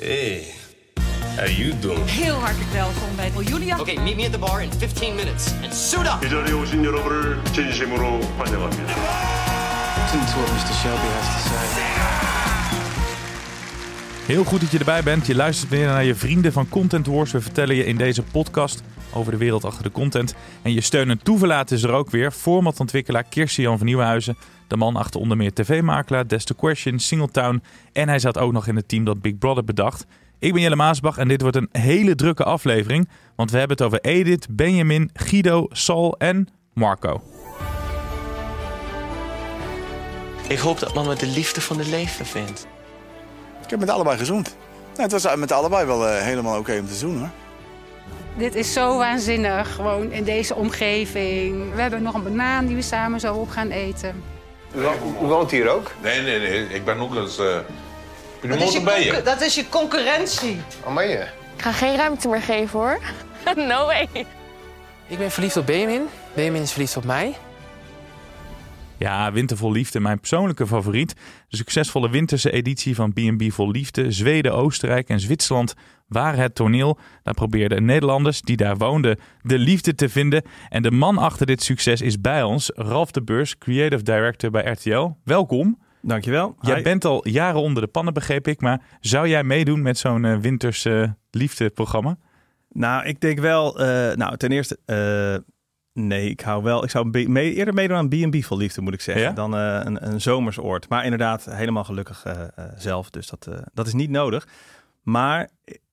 Hey, how you doing? Heel hartelijk welkom bij Julia. Okay, meet me at the bar in 15 minutes and suit up. 이 자리에 오신 여러분을 진심으로 환영합니다. Listen to what Mr. Shelby has to say. Heel goed dat je erbij bent. Je luistert weer naar je vrienden van Content Wars. We vertellen je in deze podcast over de wereld achter de content. En je steun en toeverlaat is er ook weer. Formatontwikkelaar Kirsten-Jan van Nieuwenhuizen. de man achter onder meer tv-makelaar, Des The Question, Singletown. En hij zat ook nog in het team dat Big Brother bedacht. Ik ben Jelle Maasbach en dit wordt een hele drukke aflevering. Want we hebben het over Edith, Benjamin, Guido, Sal en Marco. Ik hoop dat mama de liefde van de leven vindt. Ik heb met allebei gezoend. Ja, het was met allebei wel eh, helemaal oké om te zoenen. hoor. Dit is zo waanzinnig, gewoon in deze omgeving. We hebben nog een banaan die we samen zo op gaan eten. U woont hier ook? Nee, nee, nee. Ik ben ook eens... Uh, ben Dat is, je dat is je concurrentie. Oh, meen je? Ik ga geen ruimte meer geven hoor. no way. Ik ben verliefd op Benjamin. Benjamin is verliefd op mij. Ja, Winter vol Liefde, mijn persoonlijke favoriet. De succesvolle winterse editie van B&B Vol Liefde. Zweden, Oostenrijk en Zwitserland waren het toneel. Daar probeerden Nederlanders die daar woonden de liefde te vinden. En de man achter dit succes is bij ons, Ralf de Beurs, Creative Director bij RTL. Welkom. Dankjewel. Jij Hi. bent al jaren onder de pannen, begreep ik. Maar zou jij meedoen met zo'n eh, winters eh, liefdeprogramma? Nou, ik denk wel, eh, nou ten eerste, eh, nee, ik hou wel, ik zou mee- eerder meedoen aan B&B vol liefde, moet ik zeggen, Ja? dan eh, een, een zomersoord. Maar inderdaad, helemaal gelukkig eh, eh, zelf, dus dat, dat is niet nodig. Maar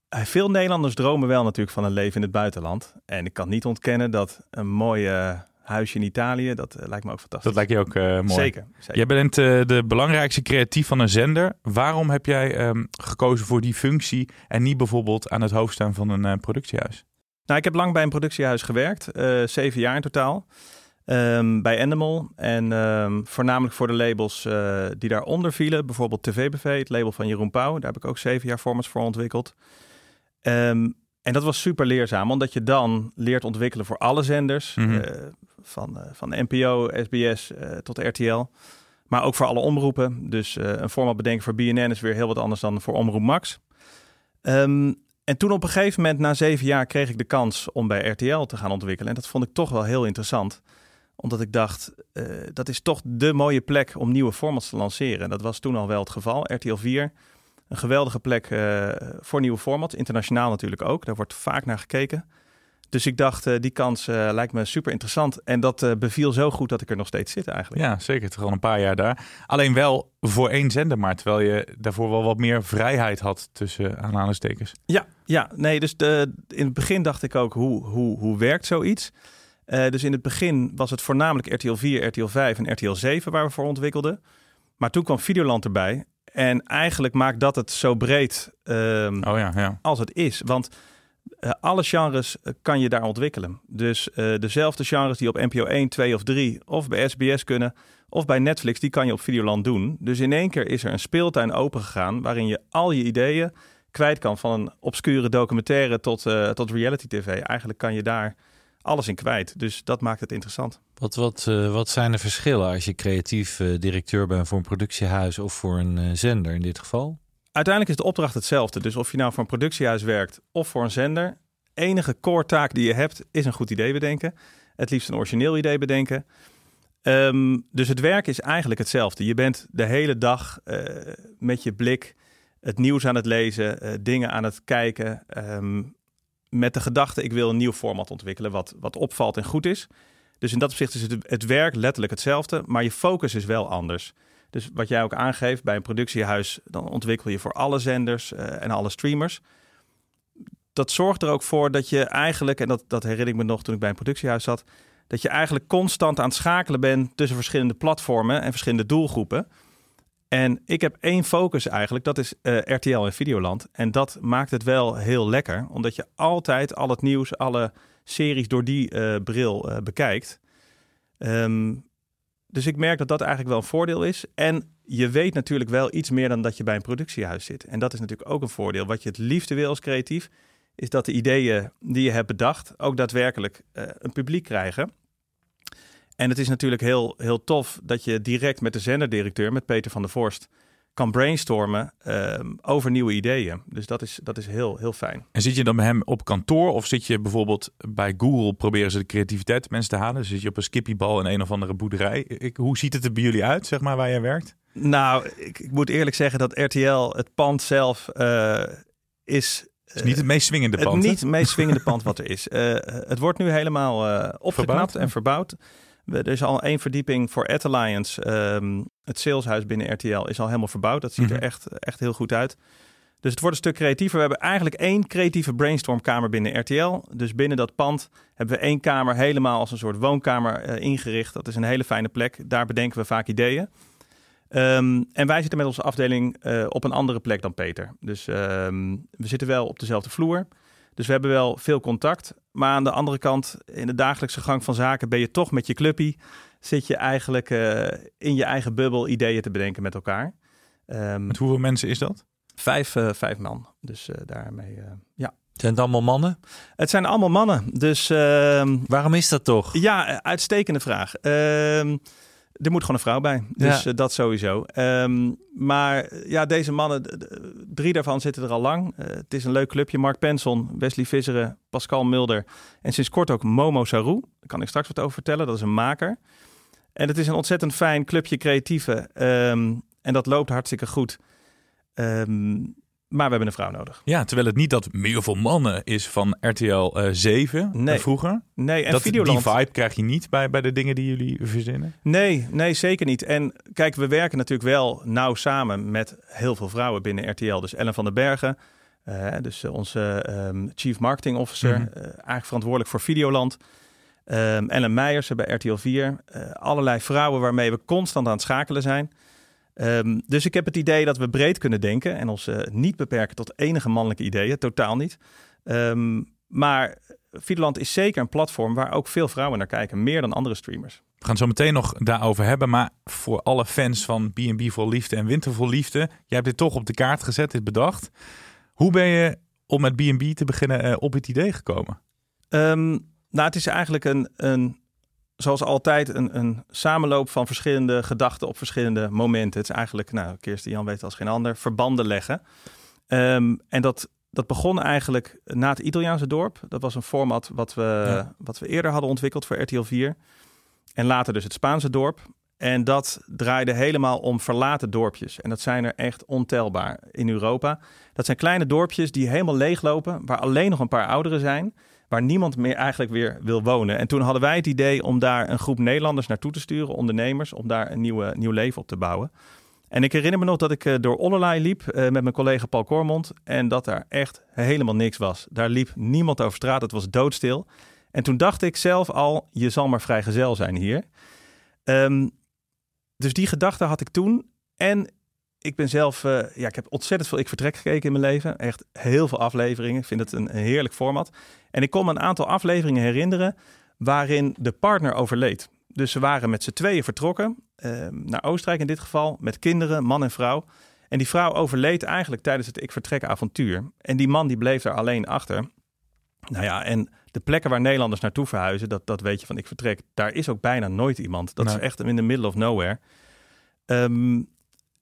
veel Nederlanders dromen wel natuurlijk van een leven in het buitenland. En ik kan niet ontkennen dat een mooi huisje in Italië, dat lijkt me ook fantastisch. Dat lijkt je ook mooi. Zeker, zeker. Jij bent de belangrijkste creatief van een zender. Waarom heb jij ehm, gekozen voor die functie en niet bijvoorbeeld aan het hoofd staan van een eh, productiehuis? Nou, ik heb lang bij een productiehuis gewerkt, eh, zeven jaar in totaal. Ehm, bij Animal en ehm, voornamelijk voor de labels eh, die daaronder vielen. Bijvoorbeeld TV-BV, het label van Jeroen Pauw. Daar heb ik ook zeven jaar formats voor ontwikkeld. Ehm, en dat was super leerzaam, omdat je dan leert ontwikkelen voor alle zenders. Mhm. eh, van, van NPO, SBS tot RTL. Maar ook voor alle omroepen. Dus een format bedenken voor BNN is weer heel wat anders dan voor Omroep Max. En toen op een gegeven moment, na zeven jaar, kreeg ik de kans om bij RTL te gaan ontwikkelen. En dat vond ik toch wel heel interessant. Omdat ik dacht, eh, dat is toch de mooie plek om nieuwe formats te lanceren. Dat was toen al wel het geval. RTL 4, een geweldige plek eh, voor nieuwe formats. Internationaal natuurlijk ook. Daar wordt vaak naar gekeken. Dus ik dacht, eh, die kans eh, lijkt me super interessant. En dat eh, beviel zo goed dat ik er nog steeds zit eigenlijk. Ja, zeker. Toch al een paar jaar daar. Alleen wel voor één zender maar. Terwijl je daarvoor wel wat meer vrijheid had tussen aanhalingstekens. Ja, ja, nee, dus de, in het begin dacht ik ook, hoe, hoe, hoe werkt zoiets? Dus in het begin was het voornamelijk RTL 4, RTL 5 en RTL 7 waar we voor ontwikkelden. Maar toen kwam Videoland erbij. En eigenlijk maakt dat het zo breed ehm, Oh ja, ja. als het is. Want eh, alle genres eh, kan je daar ontwikkelen. Dus eh, dezelfde genres die op NPO 1, 2 of 3 of bij SBS kunnen... of bij Netflix, die kan je op Videoland doen. Dus in één keer is er een speeltuin opengegaan... waarin je al je ideeën kwijt kan. Van een obscure documentaire tot, tot reality tv. Eigenlijk kan je daar alles in kwijt. Dus dat maakt het interessant. Wat, wat, wat zijn de verschillen als je creatief directeur bent voor een productiehuis of voor een zender in dit geval? Uiteindelijk is de opdracht hetzelfde. Dus of je nou voor een productiehuis werkt of voor een zender... enige core taak die je hebt is een goed idee bedenken. Het liefst een origineel idee bedenken. Ehm, dus het werk is eigenlijk hetzelfde. Je bent de hele dag eh, met je blik het nieuws aan het lezen, eh, dingen aan het kijken. ehm, met de gedachte, ik wil een nieuw format ontwikkelen wat, wat opvalt en goed is. Dus in dat opzicht is het, het werk letterlijk hetzelfde, maar je focus is wel anders. Dus wat jij ook aangeeft bij een productiehuis, dan ontwikkel je voor alle zenders eh, en alle streamers. Dat zorgt er ook voor dat je eigenlijk, en dat, dat herinner ik me nog toen ik bij een productiehuis zat, dat je eigenlijk constant aan het schakelen bent tussen verschillende platformen en verschillende doelgroepen. En ik heb één focus eigenlijk, dat is uh, RTL en Videoland. En dat maakt het wel heel lekker, omdat je altijd al het nieuws, alle series door die uh, bril bekijkt. Um, dus ik merk dat dat eigenlijk wel een voordeel is. En je weet natuurlijk wel iets meer dan dat je bij een productiehuis zit. En dat is natuurlijk ook een voordeel. Wat je het liefste wil als creatief, is dat de ideeën die je hebt bedacht ook daadwerkelijk uh, een publiek krijgen. En het is natuurlijk heel, heel tof dat je direct met de zenderdirecteur, met Peter van der Vorst, kan brainstormen um, over nieuwe ideeën. Dus dat is, dat is heel, heel fijn. En zit je dan bij hem op kantoor of zit je bijvoorbeeld bij Google proberen ze de creativiteit mensen te halen? Dus zit je op een skippiebal in een of andere boerderij? Ik, hoe ziet het er bij jullie uit, zeg maar, waar jij werkt? Nou, ik, ik moet eerlijk zeggen dat RTL, het pand zelf, uh, is het is niet het meest swingende pand. Het niet het meest swingende pand wat er is. Uh, het wordt nu helemaal uh, opgeknapt verbouwd. en verbouwd. Er is al één verdieping voor At Alliance. Um, het saleshuis binnen RTL is al helemaal verbouwd. Dat ziet er Mhm. echt, echt heel goed uit. Dus het wordt een stuk creatiever. We hebben eigenlijk één creatieve brainstormkamer binnen RTL. Dus binnen dat pand hebben we één kamer helemaal als een soort woonkamer uh, ingericht. Dat is een hele fijne plek. Daar bedenken we vaak ideeën. Um, en wij zitten met onze afdeling uh, op een andere plek dan Peter. Dus um, we zitten wel op dezelfde vloer. Dus we hebben wel veel contact. Maar aan de andere kant, in de dagelijkse gang van zaken, ben je toch met je clubpie. Zit je eigenlijk uh, in je eigen bubbel ideeën te bedenken met elkaar. Um, met hoeveel mensen is dat? Vijf, uh, vijf man. Dus uh, daarmee, ja. Zijn het allemaal mannen? Het zijn allemaal mannen. Dus ehm, waarom is dat toch? Ja, uitstekende vraag. Ehm, er moet gewoon een vrouw bij. Dus Ja. uh, dat sowieso. Um, maar ja, deze mannen, drie daarvan zitten er al lang. Uh, het is een leuk clubje. Mark Penson, Wesley Visseren, Pascal Mulder. En sinds kort ook Momo Sarou. Daar kan ik straks wat over vertellen. Dat is een maker. En het is een ontzettend fijn clubje creatieve. Um, en dat loopt hartstikke goed. Um, maar we hebben een vrouw nodig. Ja, terwijl het niet dat meer voor mannen is van RTL uh, 7 nee. vroeger. Nee, en dat, Videoland... Die vibe krijg je niet bij, bij de dingen die jullie verzinnen? Nee, nee, zeker niet. En kijk, we werken natuurlijk wel nauw samen met heel veel vrouwen binnen RTL. Dus Ellen van den Bergen, uh, dus onze um, Chief Marketing Officer, mm -hmm. uh, eigenlijk verantwoordelijk voor Videoland. Um, Ellen Meijers bij RTL 4. Uh, allerlei vrouwen waarmee we constant aan het schakelen zijn. Um, dus ik heb het idee dat we breed kunnen denken en ons uh, niet beperken tot enige mannelijke ideeën, totaal niet. Um, maar Videoland is zeker een platform waar ook veel vrouwen naar kijken, meer dan andere streamers. We gaan het zo meteen nog daarover hebben, maar voor alle fans van B&B vol liefde en Winter vol liefde, jij hebt dit toch op de kaart gezet, dit bedacht. Hoe ben je om met B&B te beginnen uh, op het idee gekomen? Um, nou, het is eigenlijk een, een zoals altijd een, een samenloop van verschillende gedachten op verschillende momenten. Het is eigenlijk, nou, Kirsten Jan weet als geen ander, verbanden leggen. Um, en dat, dat begon eigenlijk na het Italiaanse dorp. Dat was een format wat we, ja. wat we eerder hadden ontwikkeld voor RTL 4. En later dus het Spaanse dorp. En dat draaide helemaal om verlaten dorpjes. En dat zijn er echt ontelbaar in Europa. Dat zijn kleine dorpjes die helemaal leeglopen, waar alleen nog een paar ouderen zijn waar niemand meer eigenlijk weer wil wonen. En toen hadden wij het idee om daar een groep Nederlanders naartoe te sturen, ondernemers, om daar een nieuwe, nieuw leven op te bouwen. En ik herinner me nog dat ik uh, door Ollerlei liep uh, met mijn collega Paul Kormond en dat daar echt helemaal niks was. Daar liep niemand over straat, het was doodstil. En toen dacht ik zelf al, je zal maar vrijgezel zijn hier. Um, dus die gedachte had ik toen. En ik ben zelf, uh, ja, ik heb ontzettend veel Ik Vertrek gekeken in mijn leven. Echt heel veel afleveringen. Ik vind het een, heerlijk format. En ik kon me een aantal afleveringen herinneren waarin de partner overleed. Dus ze waren met z'n tweeën vertrokken, uh, naar Oostenrijk in dit geval, met kinderen, man en vrouw. En die vrouw overleed eigenlijk tijdens het Ik Vertrek avontuur. En die man die bleef daar alleen achter. Nou ja, en de plekken waar Nederlanders naartoe verhuizen, dat, dat weet je van Ik Vertrek, daar is ook bijna nooit iemand. Dat nee. is echt in the middle of nowhere. Um,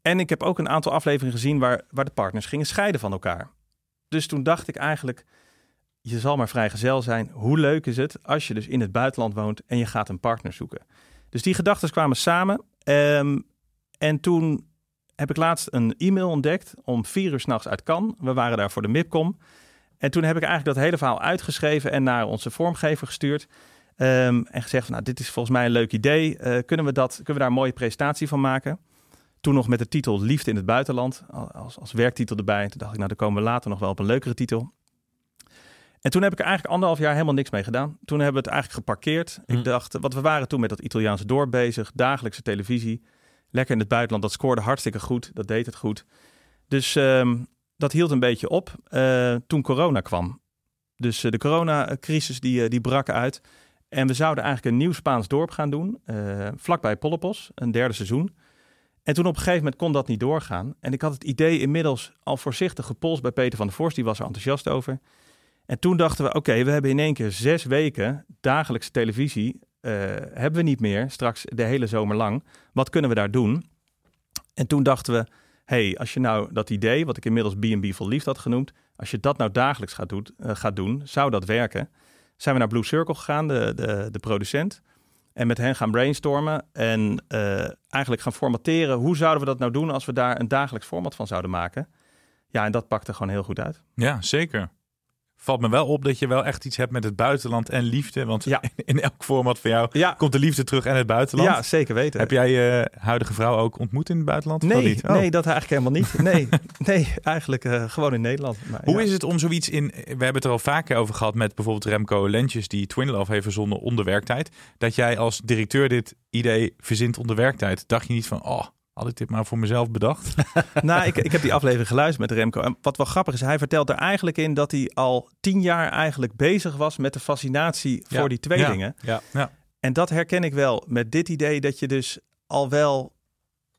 en ik heb ook een aantal afleveringen gezien waar, waar de partners gingen scheiden van elkaar. Dus toen dacht ik eigenlijk, je zal maar vrijgezel zijn. Hoe leuk is het als je dus in het buitenland woont en je gaat een partner zoeken? Dus die gedachten kwamen samen. Um, en toen heb ik laatst een e-mail ontdekt om vier uur s'nachts uit Cannes. We waren daar voor de MIPCOM. En toen heb ik eigenlijk dat hele verhaal uitgeschreven en naar onze vormgever gestuurd. Um, en gezegd, van, nou, dit is volgens mij een leuk idee. Uh, kunnen, we dat, kunnen we daar een mooie presentatie van maken? Toen nog met de titel Liefde in het buitenland, als, als werktitel erbij. Toen dacht ik, nou, daar komen we later nog wel op een leukere titel. En toen heb ik er eigenlijk anderhalf jaar helemaal niks mee gedaan. Toen hebben we het eigenlijk geparkeerd. Hm. Ik dacht, wat we waren toen met dat Italiaanse dorp bezig, dagelijkse televisie. Lekker in het buitenland, dat scoorde hartstikke goed. Dat deed het goed. Dus ehm, dat hield een beetje op uh, toen corona kwam. Dus uh, de coronacrisis die, die brak uit. En we zouden eigenlijk een nieuw Spaans dorp gaan doen. Vlakbij Pollopos, een derde seizoen. En toen op een gegeven moment kon dat niet doorgaan. En ik had het idee inmiddels al voorzichtig gepolst bij Peter van der Vorst. Die was er enthousiast over. En toen dachten we, oké, we hebben in één keer zes weken dagelijkse televisie. Uh, hebben we niet meer, straks de hele zomer lang. Wat kunnen we daar doen? En toen dachten we, hey, als je nou dat idee, wat ik inmiddels B&B vol liefde had genoemd, als je dat nou dagelijks gaat, uh, gaat doen, zou dat werken? Zijn we naar Blue Circle gegaan, de, de, de producent. En met hen gaan brainstormen en uh, eigenlijk gaan formateren. Hoe zouden we dat nou doen als we daar een dagelijks format van zouden maken? Ja, en dat pakte gewoon heel goed uit. Ja, zeker valt me wel op dat je wel echt iets hebt met het buitenland en liefde. Want ja. in elk format van jou ja. komt de liefde terug en het buitenland. Ja, zeker weten. Heb jij je huidige vrouw ook ontmoet in het buitenland? Nee, oh. nee dat eigenlijk helemaal niet. Nee, nee eigenlijk uh, gewoon in Nederland. Maar, Hoe ja. is het om zoiets in... We hebben het er al vaker over gehad met bijvoorbeeld Remco Lentjes... die Twin Love heeft verzonnen onder werktijd. Dat jij als directeur dit idee verzint onder werktijd. Dacht je niet van... oh had ik dit maar voor mezelf bedacht? nou, ik, ik heb die aflevering geluisterd met Remco. En wat wel grappig is, hij vertelt er eigenlijk in dat hij al tien jaar eigenlijk bezig was met de fascinatie voor die tweelingen. Ja, ja, En dat herken ik wel met dit idee dat je dus al wel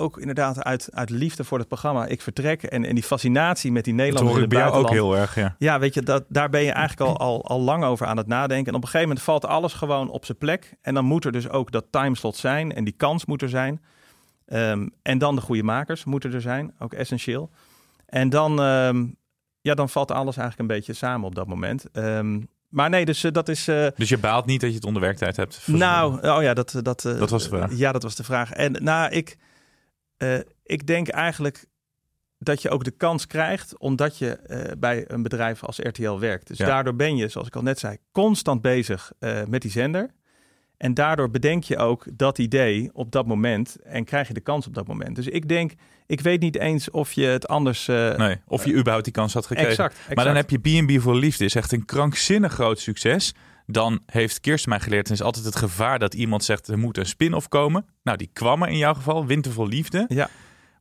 ook inderdaad uit, uit liefde voor het programma ik vertrek en, en die fascinatie met die Nederlanders buitenland. ook heel erg, ja. Ja, weet je, dat, daar ben je eigenlijk al, al, al lang over aan het nadenken. En op een gegeven moment valt alles gewoon op zijn plek. En dan moet er dus ook dat timeslot zijn en die kans moet er zijn. Um, en dan de goede makers moeten er zijn, ook essentieel. En dan, um, ja, dan valt alles eigenlijk een beetje samen op dat moment. Um, maar nee, dus uh, dat is. Uh, dus je baalt niet dat je het onder werktijd hebt? Nou, oh ja, dat. Dat, uh, dat was de vraag. Ja, dat was de vraag. En nou, ik, ik denk eigenlijk dat je ook de kans krijgt omdat je bij een bedrijf als RTL werkt. Dus ja. daardoor ben je, zoals ik al net zei, constant bezig met die zender. En daardoor bedenk je ook dat idee op dat moment en krijg je de kans op dat moment. Dus ik denk, ik weet niet eens of je het anders. Uh, nee, of je überhaupt die kans had gekregen. Exact, exact. Maar dan heb je B&B voor Liefde, is echt een krankzinnig groot succes. Dan heeft Kirsten mij geleerd, er is altijd het gevaar dat iemand zegt, er moet een spin-off komen. Nou, die kwam er in jouw geval, Winter voor Liefde. Ja.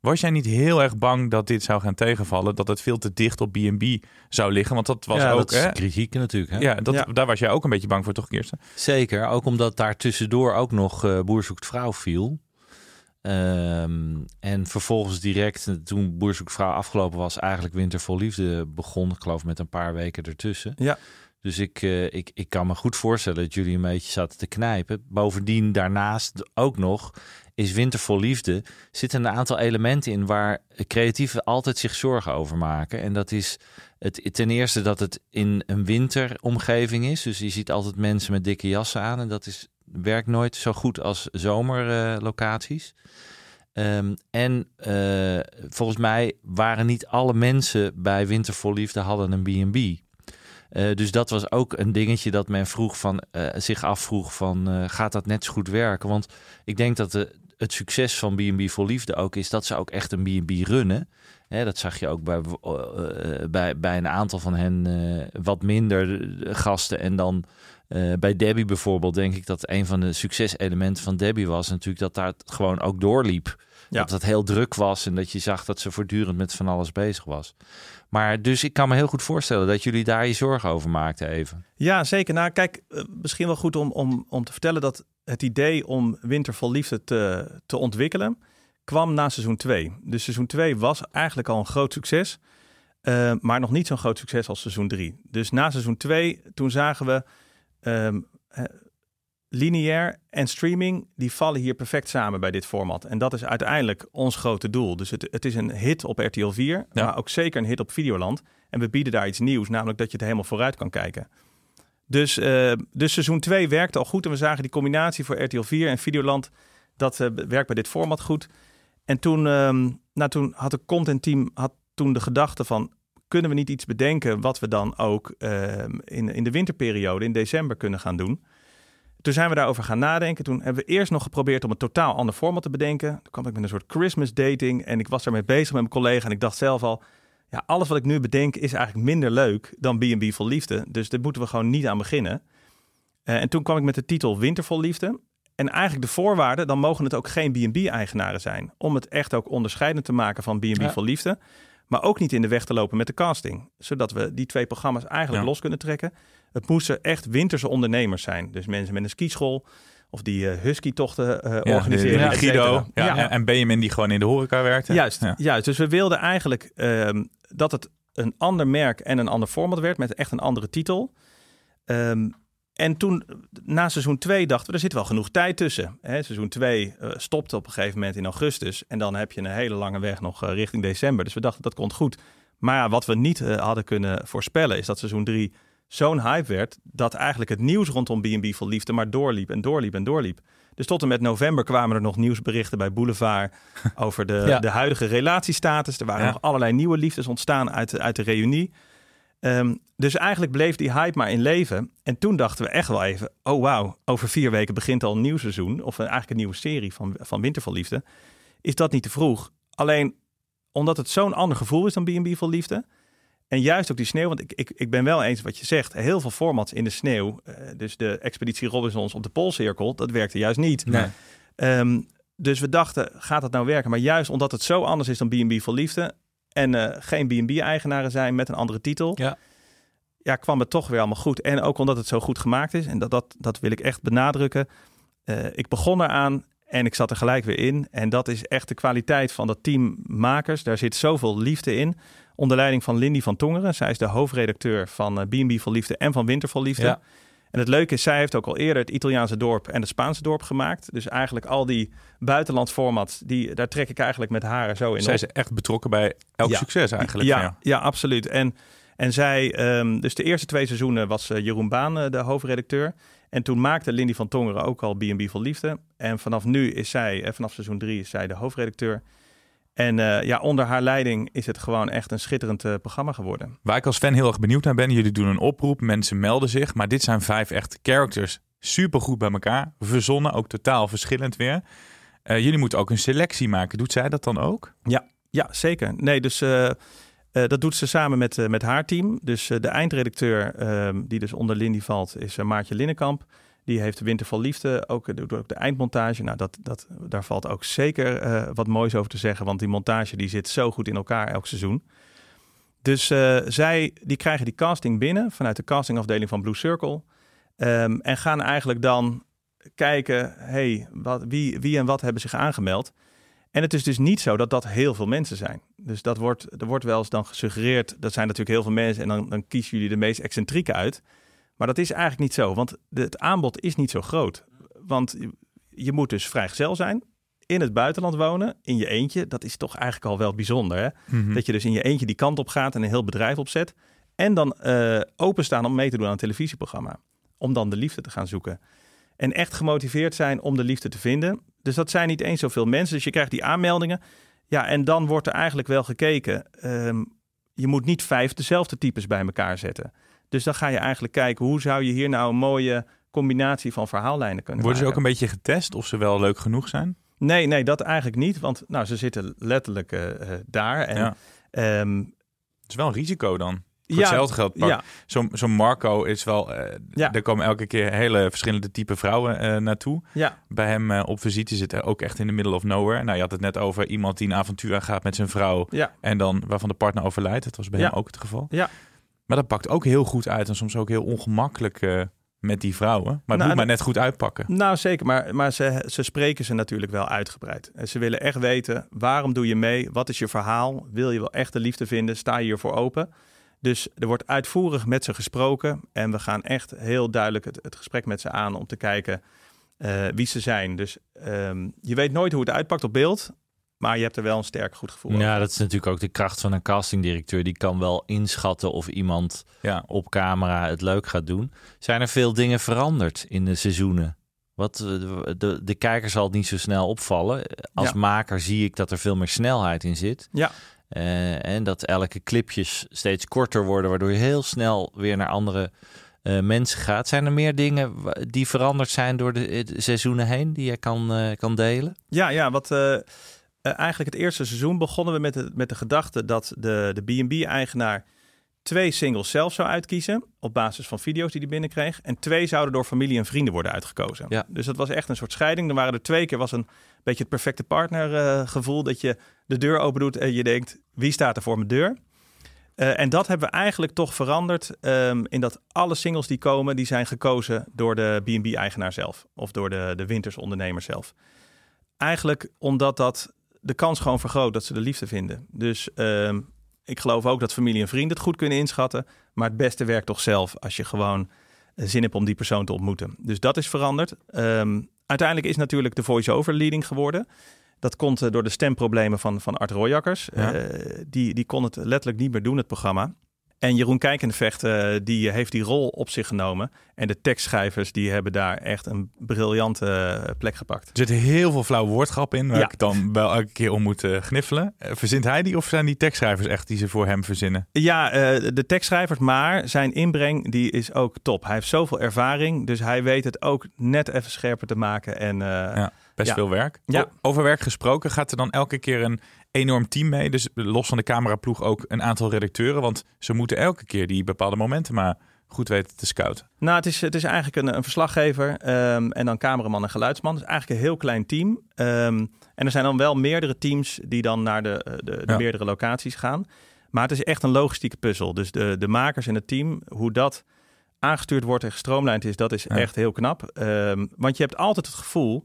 Was jij niet heel erg bang dat dit zou gaan tegenvallen? Dat het veel te dicht op B&B zou liggen? Want dat was ja, ook... Dat is kritiek natuurlijk. Hè? Ja, dat, ja, daar was jij ook een beetje bang voor, toch Kirsten? Zeker, ook omdat daar tussendoor ook nog uh, Boer zoekt vrouw viel. Um, en vervolgens direct, toen Boer zoekt vrouw afgelopen was... eigenlijk Winter vol Liefde begon. Ik geloof met een paar weken ertussen. Ja. Dus ik, uh, ik, ik kan me goed voorstellen dat jullie een beetje zaten te knijpen. Bovendien daarnaast ook nog is Winter vol Liefde. Zitten een aantal elementen in waar creatieven altijd zich zorgen over maken. En dat is het, ten eerste dat het in een winteromgeving is. Dus je ziet altijd mensen met dikke jassen aan. En dat is, werkt nooit zo goed als zomerlocaties. Um, en uh, volgens mij waren niet alle mensen bij Winter vol Liefde hadden een B&B. Uh, dus dat was ook een dingetje dat men vroeg van, uh, zich afvroeg van gaat dat net zo goed werken? Want ik denk dat de, het succes van B&B voor Liefde ook is dat ze ook echt een B&B runnen. Hè, dat zag je ook bij, bij, bij een aantal van hen wat minder gasten. En dan bij Debbie bijvoorbeeld denk ik dat een van de succeselementen van Debbie was natuurlijk dat daar het gewoon ook doorliep. Ja. Dat het heel druk was en dat je zag dat ze voortdurend met van alles bezig was. Maar dus ik kan me heel goed voorstellen dat jullie daar je zorgen over maakten even. Ja, zeker. Nou, kijk, misschien wel goed om, om, om te vertellen dat het idee om Winter vol Liefde te, te ontwikkelen kwam na seizoen 2. Dus seizoen 2 was eigenlijk al een groot succes, uh, maar nog niet zo'n groot succes als seizoen 3. Dus na seizoen 2, toen zagen we um, lineair en streaming, die vallen hier perfect samen bij dit format. En dat is uiteindelijk ons grote doel. Dus het, het is een hit op RTL 4, ja. maar ook zeker een hit op Videoland. En we bieden daar iets nieuws, namelijk dat je het helemaal vooruit kan kijken. Dus, uh, dus seizoen 2 werkte al goed en we zagen die combinatie voor RTL 4 en Videoland, dat uh, werkt bij dit format goed. En toen, nou, toen had het content team had toen de gedachte van, kunnen we niet iets bedenken wat we dan ook ehm, in, in de winterperiode, in december, kunnen gaan doen? Toen zijn we daarover gaan nadenken. Toen hebben we eerst nog geprobeerd om een totaal ander format te bedenken. Toen kwam ik met een soort Christmas dating en ik was daarmee bezig met mijn collega en ik dacht zelf al, ja, alles wat ik nu bedenk is eigenlijk minder leuk dan B&B vol liefde. Dus daar moeten we gewoon niet aan beginnen. Uh, en toen kwam ik met de titel Wintervol Liefde. En eigenlijk de voorwaarden, dan mogen het ook geen B&B-eigenaren zijn. Om het echt ook onderscheidend te maken van B&B Ja. voor Liefde. Maar ook niet in de weg te lopen met de casting. Zodat we die twee programma's eigenlijk Ja. los kunnen trekken. Het moesten echt winterse ondernemers zijn. Dus mensen met een skischool of die eh, husky-tochten eh, Ja, organiseren. de- de. Guido ja, en Benjamin die gewoon in de horeca werkte. Juist, Ja. juist. Dus we wilden eigenlijk ehm, dat het een ander merk en een ander format werd met echt een andere titel. Ehm, en toen, na seizoen 2, dachten we, er zit wel genoeg tijd tussen. Hè, seizoen 2 eh, stopte op een gegeven moment in augustus. En dan heb je een hele lange weg nog richting december. Dus we dachten, dat komt goed. Maar ja, wat we niet hadden kunnen voorspellen, is dat seizoen 3 zo'n hype werd, dat eigenlijk het nieuws rondom B&B voor Liefde maar doorliep en doorliep en doorliep. Dus tot en met november kwamen er nog nieuwsberichten bij Boulevard over de, Ja. de huidige relatiestatus. Er waren Ja. nog allerlei nieuwe liefdes ontstaan uit de, uit de reunie. Ehm, dus eigenlijk bleef die hype maar in leven. En toen dachten we echt wel even, oh wauw, over vier weken begint al een nieuw seizoen. Of een, eigenlijk een nieuwe serie van, van Winter voor Liefde. Is dat niet te vroeg? Alleen omdat het zo'n ander gevoel is dan B&B voor Liefde. En juist ook die sneeuw, want ik, ik, ik ben wel eens wat je zegt. Heel veel formats in de sneeuw. eh, dus de Expeditie Robinsons op de Poolcirkel, dat werkte juist niet. Nee. Ehm, dus we dachten, gaat dat nou werken? Maar juist omdat het zo anders is dan B&B voor Liefde... en eh, geen B&B-eigenaren zijn met een andere titel... Ja. ja, kwam het toch weer allemaal goed. En ook omdat het zo goed gemaakt is. En dat, dat, dat wil ik echt benadrukken. Eh, ik begon eraan en ik zat er gelijk weer in. En dat is echt de kwaliteit van dat team makers. Daar zit zoveel liefde in. Onder leiding van Lindy van Tongeren. Zij is de hoofdredacteur van eh, B&B voor Liefde en van Winter voor Liefde. Ja. En het leuke is, zij heeft ook al eerder het Italiaanse dorp en het Spaanse dorp gemaakt. Dus eigenlijk al die buitenlandsformats, die, daar trek ik eigenlijk met haar zo in Zij op. is echt betrokken bij elk Ja. succes eigenlijk. Ja, jou. ja absoluut. En, en zij, ehm, dus de eerste twee seizoenen was eh, Jeroen Baan eh, de hoofdredacteur. En toen maakte Lindy van Tongeren ook al B&B voor Liefde. En vanaf nu is zij, vanaf seizoen drie, is zij de hoofdredacteur. En eh, ja, onder haar leiding is het gewoon echt een schitterend eh, programma geworden. Waar ik als fan heel erg benieuwd naar ben, jullie doen een oproep, mensen melden zich, maar dit zijn vijf echte characters. Super goed bij elkaar, verzonnen, ook totaal verschillend weer. Eh, jullie moeten ook een selectie maken. Doet zij dat dan ook? Ja, ja zeker. Nee, dus dat doet ze samen met, met haar team. Dus de eindredacteur, ehm, die dus onder Lindy valt, is Maartje Linnenkamp. Die heeft Winter van Liefde, ook, eh, ook de eindmontage. Nou, dat, dat, daar valt ook zeker eh, wat moois over te zeggen. Want die montage die zit zo goed in elkaar elk seizoen. Dus eh, zij die krijgen die casting binnen vanuit de castingafdeling van Blue Circle. Ehm, en gaan eigenlijk dan kijken, hey, wat, wie, wie en wat hebben zich aangemeld. En het is dus niet zo dat dat heel veel mensen zijn. Dus dat wordt, er wordt wel eens dan gesuggereerd, dat zijn natuurlijk heel veel mensen en dan, dan kiezen jullie de meest excentrieke uit. Maar dat is eigenlijk niet zo, want het aanbod is niet zo groot. Want je- je moet dus vrijgezel zijn, in het buitenland wonen, in je eentje. Dat is toch eigenlijk al wel bijzonder, hè? Mhm. Dat je dus in je eentje die kant op gaat en een heel bedrijf opzet. En dan eh, openstaan om mee te doen aan een televisieprogramma. Om dan de liefde te gaan zoeken. En echt gemotiveerd zijn om de liefde te vinden. Dus dat zijn niet eens zoveel mensen. Dus je krijgt die aanmeldingen. Ja, en dan wordt er eigenlijk wel gekeken. Ehm, je moet niet vijf dezelfde types bij elkaar zetten. Dus dan ga je eigenlijk kijken, hoe zou je hier nou een mooie combinatie van verhaallijnen kunnen Worden ze ook een beetje getest of ze wel leuk genoeg zijn? Nee, nee, dat eigenlijk niet. Want nou, ze zitten letterlijk eh, eh, daar. En, Ja. ehm, Het is wel een risico dan. Voor Ja, hetzelfde geld. ja. Zo'n zo'n Marco is wel... eh Ja. Er komen elke keer hele verschillende type vrouwen naartoe. Ja. Bij hem op visite zit hij ook echt in de middle of nowhere. Nou, je had het net over iemand die een avontuur aangaat met zijn vrouw. Ja. En dan waarvan de partner overlijdt. Dat was bij hem ook het geval. Ja. Maar dat pakt ook heel goed uit. En soms ook heel ongemakkelijk eh, met die vrouwen. Maar het Nou, moet en maar net goed uitpakken. Nou, zeker. Maar, maar ze, ze spreken ze natuurlijk wel uitgebreid. En ze willen echt weten, waarom doe je mee? Wat is je verhaal? Wil je wel echt de liefde vinden? Sta je hiervoor open? Dus er wordt uitvoerig met ze gesproken. En we gaan echt heel duidelijk het, het gesprek met ze aan om te kijken eh, wie ze zijn. Dus ehm, je weet nooit hoe het uitpakt op beeld. Maar je hebt er wel een sterk goed gevoel over. Ja, dat is natuurlijk ook de kracht van een castingdirecteur. Die kan wel inschatten of iemand Ja. op camera het leuk gaat doen. Zijn er veel dingen veranderd in de seizoenen? Wat, eh, de, de, de kijker zal het niet zo snel opvallen. Als Ja. maker zie ik dat er veel meer snelheid in zit. Ja. Eh, en dat elke clipjes steeds korter worden, waardoor je heel snel weer naar andere eh, mensen gaat. Zijn er meer dingen die veranderd zijn door de, de seizoenen heen die je kan, kan delen? Ja, ja wat eh, eh, eigenlijk het eerste seizoen begonnen we met de, met de gedachte dat de, de B&B-eigenaar twee singles zelf zou uitkiezen op basis van video's die hij binnenkreeg. En twee zouden door familie en vrienden worden uitgekozen. Ja. Dus dat was echt een soort scheiding. Er waren er twee keer was een beetje het perfecte partnergevoel dat je de deur open doet en je denkt wie staat er voor mijn deur? Uh, en dat hebben we eigenlijk toch veranderd um, in dat alle singles die komen, die zijn gekozen door de B&B-eigenaar zelf of door de, de wintersondernemer zelf. Eigenlijk omdat dat de kans gewoon vergroot dat ze de liefde vinden. Dus um, ik geloof ook dat familie en vrienden het goed kunnen inschatten, maar het beste werkt toch zelf als je gewoon zin hebt om die persoon te ontmoeten. Dus dat is veranderd. Um, uiteindelijk is natuurlijk de voice-over leading geworden. Dat komt uh, door de stemproblemen van, van Art Royakkers. Ja. Uh, die, die kon het letterlijk niet meer doen, het programma. En Jeroen Kijkenvecht, uh, die heeft die rol op zich genomen. En de tekstschrijvers, die hebben daar echt een briljante plek gepakt. Er zitten heel veel flauwe woordgrappen in, waar Ja. ik dan wel elke keer om moet eh, gniffelen. Eh, verzint hij die of zijn die tekstschrijvers echt die ze voor hem verzinnen? Ja, eh, de tekstschrijvers, maar zijn inbreng die is ook top. Hij heeft zoveel ervaring, dus hij weet het ook net even scherper te maken. En, eh, Ja, best ja. veel werk. Ja. Over werk gesproken, gaat er dan elke keer een enorm team mee? Dus los van de cameraploeg ook een aantal redacteuren, want ze moeten elke keer die bepaalde momenten maar goed weten te scouten. Nou, het is, het is eigenlijk een, een verslaggever ehm, en dan cameraman en geluidsman. Het is eigenlijk een heel klein team. Ehm, en er zijn dan wel meerdere teams die dan naar de, eh, de, de Ja. meerdere locaties gaan. Maar het is echt een logistieke puzzel. Dus de, de makers en het team, hoe dat aangestuurd wordt en gestroomlijnd is, dat is Ja. echt heel knap. Ehm, want je hebt altijd het gevoel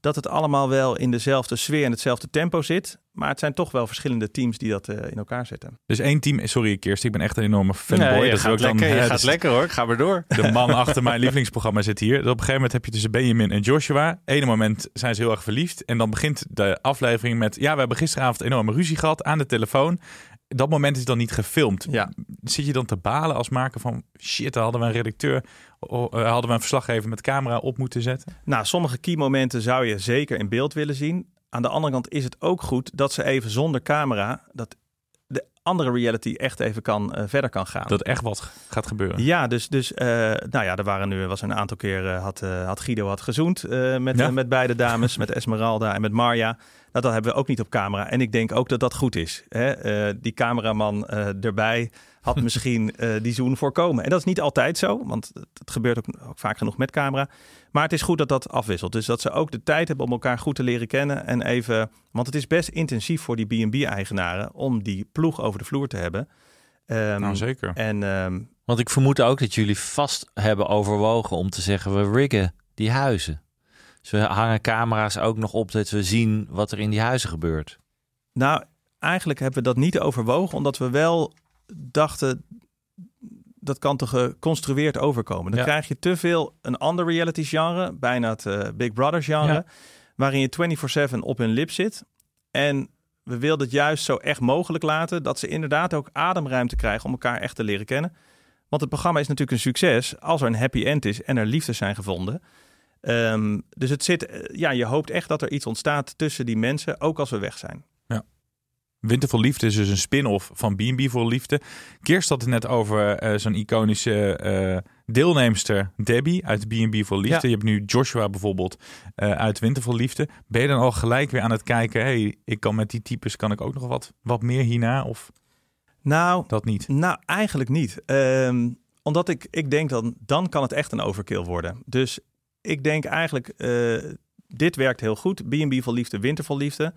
dat het allemaal wel in dezelfde sfeer en hetzelfde tempo zit. Maar het zijn toch wel verschillende teams die dat eh, in elkaar zetten. Dus één team, sorry Kirst, ik ben echt een enorme fanboy. Nee, je dat gaat ook dan, lekker, je gaat lekker hoor. Ik ga maar door. De man achter mijn lievelingsprogramma zit hier. Dus op een gegeven moment heb je tussen Benjamin en Joshua. Ene moment zijn ze heel erg verliefd. En dan begint de aflevering met... Ja, we hebben gisteravond enorme ruzie gehad aan de telefoon. Dat moment is dan niet gefilmd. Ja. Zit je dan te balen als maker van... Shit, daar hadden we een redacteur... eh, hadden we een verslaggever met camera op moeten zetten. Nou, sommige key momenten zou je zeker in beeld willen zien. Aan de andere kant is het ook goed dat ze even zonder camera... dat andere reality echt even kan, eh, verder kan gaan. Dat echt wat gaat gebeuren. Ja, dus, dus eh, nou ja, er waren nu, was een aantal keer, eh, had, had Guido had gezoend met, Ja? met beide dames, met Esmeralda en met Marja. Nou, dat hebben we ook niet op camera. En ik denk ook dat dat goed is. Hè? Die cameraman erbij had misschien eh, die zoen voorkomen. En dat is niet altijd zo, want het, het gebeurt ook, ook vaak genoeg met camera. Maar het is goed dat dat afwisselt. Dus dat ze ook de tijd hebben om elkaar goed te leren kennen. En even, want het is best intensief voor die B&B-eigenaren om die ploeg over de vloer te hebben. Ehm, Nou, zeker. En ehm, Want ik vermoed ook dat jullie vast hebben overwogen om te zeggen: we riggen die huizen. Dus we hangen camera's ook nog op dat we zien wat er in die huizen gebeurt. Nou, eigenlijk hebben we dat niet overwogen, omdat we wel dachten dat kan te geconstrueerd overkomen. Dan Ja. krijg je te veel een ander reality genre, bijna het eh, Big Brother genre, Ja. waarin je 24/7 op hun lip zit. En we wilden het juist zo echt mogelijk laten dat ze inderdaad ook ademruimte krijgen om elkaar echt te leren kennen. Want het programma is natuurlijk een succes als er een happy end is en er liefdes zijn gevonden. Ehm, dus het zit, eh, ja, je hoopt echt dat er iets ontstaat tussen die mensen, ook als we weg zijn. Winter voor Liefde is dus een spin-off van B&B voor Liefde. Kirst had het net over eh, zo'n iconische eh deelnemster Debbie uit B&B voor Liefde. Ja. Je hebt nu Joshua bijvoorbeeld eh, uit Winter voor Liefde. Ben je dan al gelijk weer aan het kijken... hey, ik kan met die types kan ik ook nog wat, wat meer hierna of Nou, dat niet? Nou, eigenlijk niet. Ehm, omdat ik, ik denk dan, dan kan het echt een overkill worden. Dus ik denk eigenlijk, dit werkt heel goed. B&B vol liefde, winter vol liefde.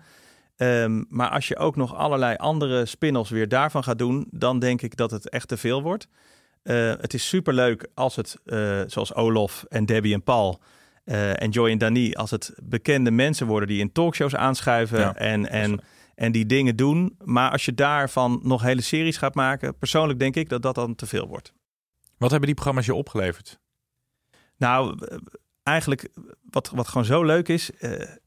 Ehm, maar als je ook nog allerlei andere spin-offs weer daarvan gaat doen, dan denk ik dat het echt te veel wordt. Eh, het is superleuk als het, eh, zoals Olof en Debbie en Paul eh, en Joy en Dani, als het bekende mensen worden die in talkshows aanschuiven Ja, en, en, en die dingen doen. Maar als je daarvan nog hele series gaat maken, persoonlijk denk ik dat dat dan te veel wordt. Wat hebben die programma's je opgeleverd? Nou, eigenlijk wat, wat gewoon zo leuk is, is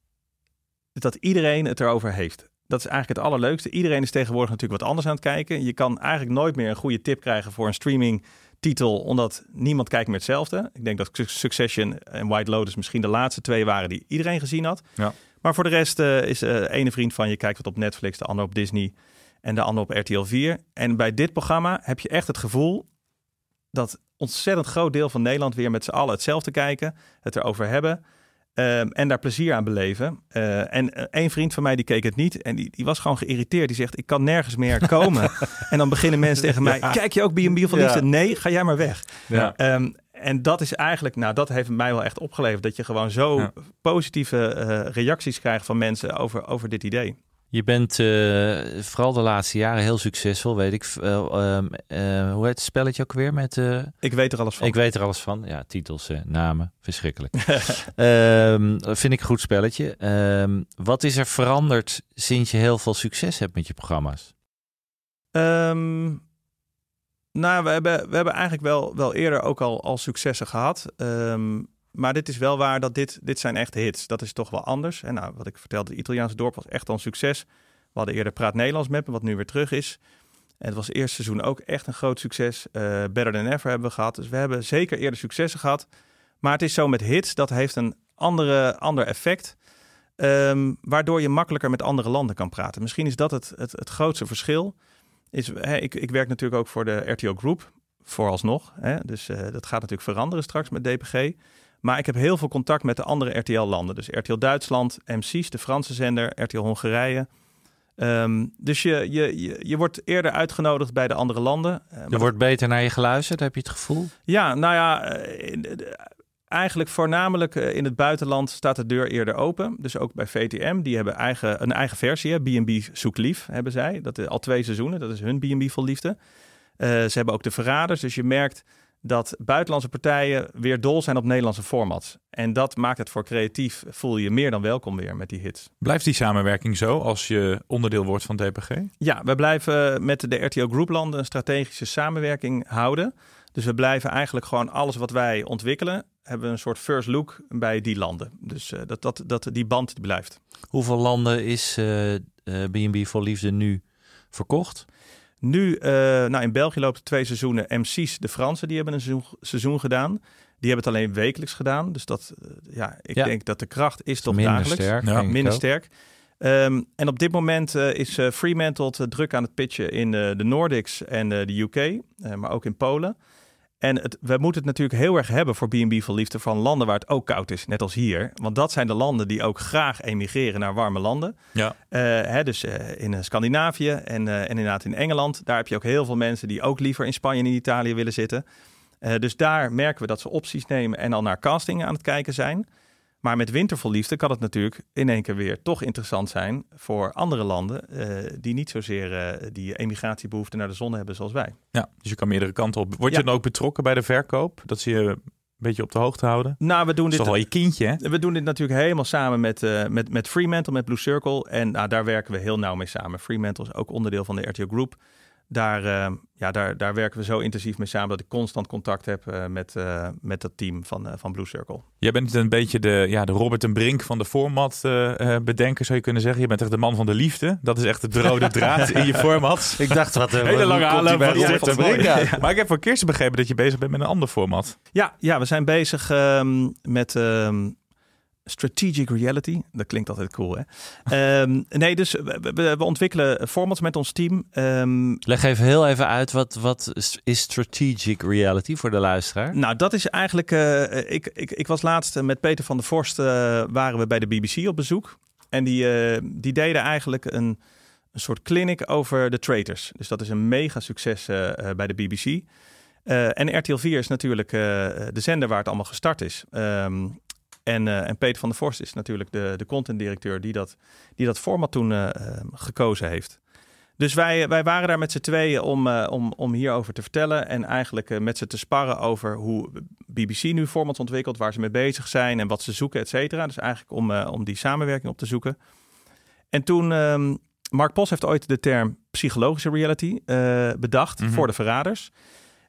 dat iedereen het erover heeft. Dat is eigenlijk het allerleukste. Iedereen is tegenwoordig natuurlijk wat anders aan het kijken. Je kan eigenlijk nooit meer een goede tip krijgen voor een streaming titel, omdat niemand kijkt meer hetzelfde. Ik denk dat Succession en White Lotus misschien de laatste twee waren die iedereen gezien had. Ja. Maar voor de rest eh, is de ene vriend van je kijkt wat op Netflix, de ander op Disney en de ander op RTL 4. En bij dit programma heb je echt het gevoel dat ontzettend groot deel van Nederland weer met z'n allen hetzelfde kijken, het erover hebben. Ehm, en daar plezier aan beleven. Uh, en uh, een vriend van mij die keek het niet. En die, die was gewoon geïrriteerd. Die zegt, ik kan nergens meer komen. en dan beginnen mensen tegen mij, ja. kijk je ook B&B van Liefde? Ja. Nee, ga jij maar weg. Ja. Um, en dat is eigenlijk, nou dat heeft mij wel echt opgeleverd. Dat je gewoon zo positieve uh, reacties krijgt van mensen over, over dit idee. Je bent uh, vooral de laatste jaren heel succesvol, weet ik. Uh, uh, hoe heet het spelletje ook weer? Met, ik weet er alles van. Ik weet er alles van. Ja, titels, namen, verschrikkelijk. um, vind ik een goed spelletje. Um, wat is er veranderd sinds je heel veel succes hebt met je programma's? Um, nou, we hebben, we hebben eigenlijk wel, wel eerder ook al, al successen gehad. Maar dit is wel waar dat dit, dit zijn echt hits. Dat is toch wel anders. En nou, wat ik vertelde, het Italiaanse dorp was echt al een succes. We hadden eerder Praat Nederlands met me, wat nu weer terug is. En het was het eerste seizoen ook echt een groot succes. Uh, Better Than Ever hebben we gehad. Dus we hebben zeker eerder successen gehad. Maar het is zo met hits, dat heeft een andere, ander effect. Um, waardoor je makkelijker met andere landen kan praten. Misschien is dat het, het, grootste verschil. Is, ik, ik werk natuurlijk ook voor de RTO Group, vooralsnog. Dus uh, dat gaat natuurlijk veranderen straks met DPG. Maar ik heb heel veel contact met de andere RTL-landen. Dus RTL Duitsland, M6, de Franse zender, RTL Hongarije. Um, dus je, je, je, je, wordt eerder uitgenodigd bij de andere landen. Uh, er wordt beter naar je geluisterd, heb je het gevoel? Ja, nou ja, uh, eigenlijk voornamelijk uh, in het buitenland staat de deur eerder open. Dus ook bij VTM, die hebben eigen, een eigen versie. B&B Zoek Lief hebben zij. Dat is al twee seizoenen, dat is hun B&B vol liefde. ze hebben ook de Verraders, dus je merkt dat buitenlandse partijen weer dol zijn op Nederlandse formats. En dat maakt het voor creatief, voel je meer dan welkom weer met die hits. Blijft die samenwerking zo als je onderdeel wordt van DPG? Ja, we blijven met de RTO Groeplanden een strategische samenwerking houden. Dus we blijven eigenlijk gewoon alles wat wij ontwikkelen, hebben we een soort first look bij die landen. Dus uh, dat, dat, dat die band blijft. Hoeveel landen is B&B uh, voor Liefde nu verkocht? Nu, uh, nou in België loopt twee seizoenen. MC's, de Fransen, die hebben een seizoen, seizoen gedaan. Die hebben het alleen wekelijks gedaan. Dus dat, uh, ja, ik ja. denk dat de kracht is toch minder dagelijks. Sterk, ja, minder sterk. Um, en op dit moment uh, is Fremantle druk aan het pitchen in de Nordics en de UK, maar ook in Polen. En het, we moeten het natuurlijk heel erg hebben voor B&B voor Liefde van landen waar het ook koud is, net als hier. Want dat zijn de landen die ook graag emigreren naar warme landen. Ja. Uh, hè, dus uh, in Scandinavië en, uh, en inderdaad in Engeland. Daar heb je ook heel veel mensen die ook liever in Spanje en in Italië willen zitten. dus daar merken we dat ze opties nemen en al naar castingen aan het kijken zijn. Maar met wintervol liefde kan het natuurlijk in één keer weer toch interessant zijn voor andere landen uh, die niet zozeer uh, die emigratiebehoefte naar de zon hebben zoals wij. Ja, dus je kan meerdere kanten op. Word je ja. dan ook betrokken bij de verkoop? Dat ze je een beetje op de hoogte houden? Nou, we doen dit. is toch wel je kindje, hè? We doen dit natuurlijk helemaal samen met, uh, met, met Fremantle, met Blue Circle. En nou, daar werken we heel nauw mee samen. Fremantle is ook onderdeel van de RTO Group daar, uh, ja, daar, daar werken we zo intensief mee samen dat ik constant contact heb uh, met, uh, met dat team van, van Blue Circle. Jij bent een beetje de, ja, de Robert en Brink van de format bedenker, zou je kunnen zeggen. Je bent echt de man van de liefde. Dat is echt het rode draad in je format. Ik dacht, wat een hele lange aanloop van Robert en Brink. Ja. Ja. Maar ik heb voor Kirsten begrepen dat je bezig bent met een ander format. Ja, ja we zijn bezig um, met... Um, Strategic reality, dat klinkt altijd cool, hè? um, nee, dus we, ontwikkelen formats met ons team. Um, Leg even heel even uit, wat, wat is strategic reality voor de luisteraar? Nou, dat is eigenlijk... Uh, ik, ik, ik was laatst met Peter van der Vorst, uh, waren we bij de BBC op bezoek. En die, uh, die deden eigenlijk een, een soort clinic over de traitors. Dus dat is een mega succes bij de BBC. en RTL 4 is natuurlijk de zender waar het allemaal gestart is. Um, en, uh, en, Peter van der Vorst is natuurlijk de, de contentdirecteur die dat, die dat format toen uh, gekozen heeft. Dus wij, wij waren daar met z'n tweeën om, uh, om, om hierover te vertellen. En eigenlijk met ze te sparren over hoe BBC nu formats ontwikkelt, waar ze mee bezig zijn en wat ze zoeken, et cetera. Dus eigenlijk om, om die samenwerking op te zoeken. En toen, um, Mark Pos heeft ooit de term psychologische reality bedacht mm-hmm. voor de verraders.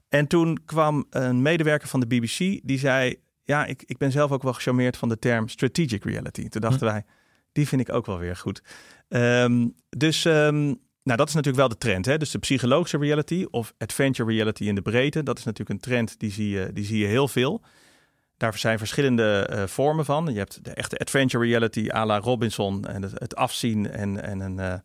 En toen kwam een medewerker van de BBC die zei ja, ik, ik ben zelf ook wel gecharmeerd van de term strategic reality. Toen dachten hm. wij, die vind ik ook wel weer goed. Um, dus um, nou, dat is natuurlijk wel de trend. Hè? Dus de psychologische reality of adventure reality in de breedte. Dat is natuurlijk een trend die zie je, die zie je heel veel. Daar zijn verschillende uh, vormen van. Je hebt de echte adventure reality à la Robinson en het, het afzien en, en een,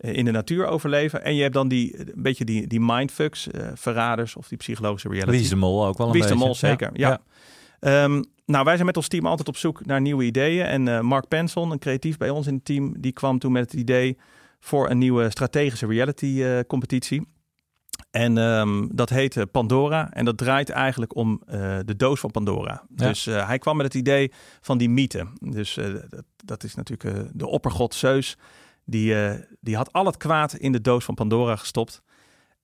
uh, in de natuur overleven. En je hebt dan die, een beetje die, die mindfucks, uh, verraders of die psychologische reality. Wie is de mol ook wel een Wie is beetje. de mol, zeker. Ja. ja. Ehm, nou, wij zijn met ons team altijd op zoek naar nieuwe ideeën. En uh, Mark Penson, een creatief bij ons in het team, die kwam toen met het idee voor een nieuwe strategische reality uh, competitie. En um, dat heet Pandora. En dat draait eigenlijk om uh, de doos van Pandora. Ja. Dus uh, hij kwam met het idee van die mythe. Dus uh, dat, dat, is natuurlijk de oppergod Zeus. Die, die had al het kwaad in de doos van Pandora gestopt.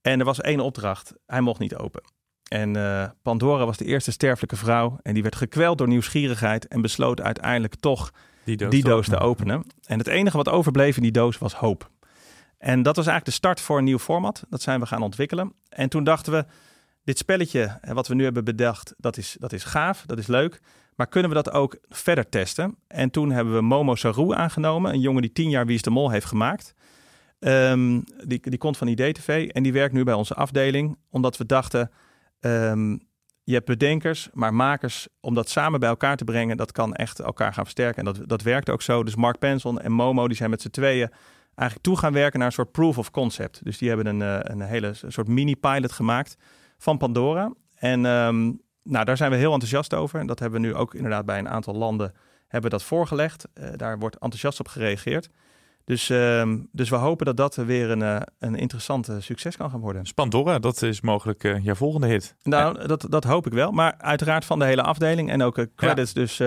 En er was één opdracht. Hij mocht niet open. En Pandora was de eerste sterfelijke vrouw. En die werd gekweld door nieuwsgierigheid. En besloot uiteindelijk toch die doos, die doos te openen. En het enige wat overbleef in die doos was hoop. En dat was eigenlijk de start voor een nieuw format. Dat zijn we gaan ontwikkelen. En toen dachten we, dit spelletje wat we nu hebben bedacht, dat is, dat is gaaf, dat is leuk. Maar kunnen we dat ook verder testen? En toen hebben we Momo Saru aangenomen, een jongen die tien jaar Wie is de Mol heeft gemaakt. Um, die, die komt van IDTV en die werkt nu bij onze afdeling, omdat we dachten, um, je hebt bedenkers, maar makers, om dat samen bij elkaar te brengen, dat kan echt elkaar gaan versterken. En dat, dat werkt ook zo. Dus Mark Penson en Momo, die zijn met z'n tweeën eigenlijk toe gaan werken naar een soort proof of concept. Dus die hebben een, uh, een hele soort mini-pilot gemaakt van Pandora. En um, nou, daar zijn we heel enthousiast over. En dat hebben we nu ook inderdaad bij een aantal landen hebben dat voorgelegd. Uh, daar wordt enthousiast op gereageerd. Dus, uh, dus we hopen dat dat weer een, uh, een interessante succes kan gaan worden. Pandora, dat is mogelijk uh, jouw volgende hit. Nou, dat, dat hoop ik wel. Maar uiteraard van de hele afdeling. En ook credits ja. dus,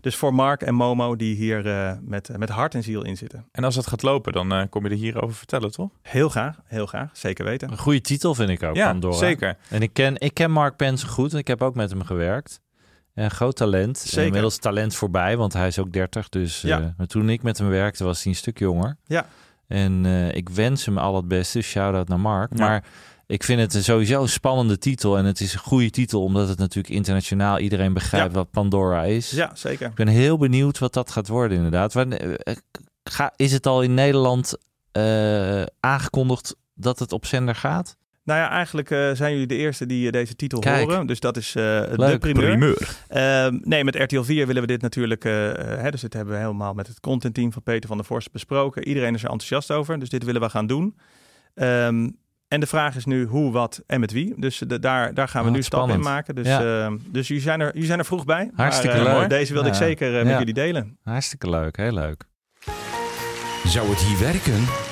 dus voor Mark en Momo die hier met, met hart en ziel in zitten. En als het gaat lopen, dan kom je er hierover vertellen, toch? Heel graag, heel graag. Zeker weten. Een goede titel vind ik ook, ja, Pandora. zeker. En ik ken, ik ken Mark Pence goed. Ik heb ook met hem gewerkt. Een groot talent. Zeker. Inmiddels talent voorbij, want hij is ook 30. Dus ja. uh, maar toen ik met hem werkte, was hij een stuk jonger. Ja. En uh, ik wens hem al het beste. Shout-out naar Mark. Ja. Maar ik vind het sowieso een spannende titel. En het is een goede titel, omdat het natuurlijk internationaal iedereen begrijpt ja. wat Pandora is. Ja, zeker. Ik ben heel benieuwd wat dat gaat worden, inderdaad. Ga, is het al in Nederland uh, aangekondigd dat het op zender gaat? Nou ja, eigenlijk uh, zijn jullie de eerste die uh, deze titel Kijk. horen. Dus dat is uh, de primeur. primeur. Uh, nee, met RTL 4 willen we dit natuurlijk... hè, dus dit hebben we helemaal met het contentteam van Peter van der Vorst besproken. Iedereen is er enthousiast over. Dus dit willen we gaan doen. Um, en de vraag is nu hoe, wat en met wie. Dus de, daar, daar gaan we Oh, nu stappen in maken. Dus, Ja. ehm, dus jullie, zijn er, jullie zijn er vroeg bij. Hartstikke maar, eh, leuk. Deze wilde ik zeker eh, met Ja. jullie delen. Hartstikke leuk, heel leuk. Zou het hier werken?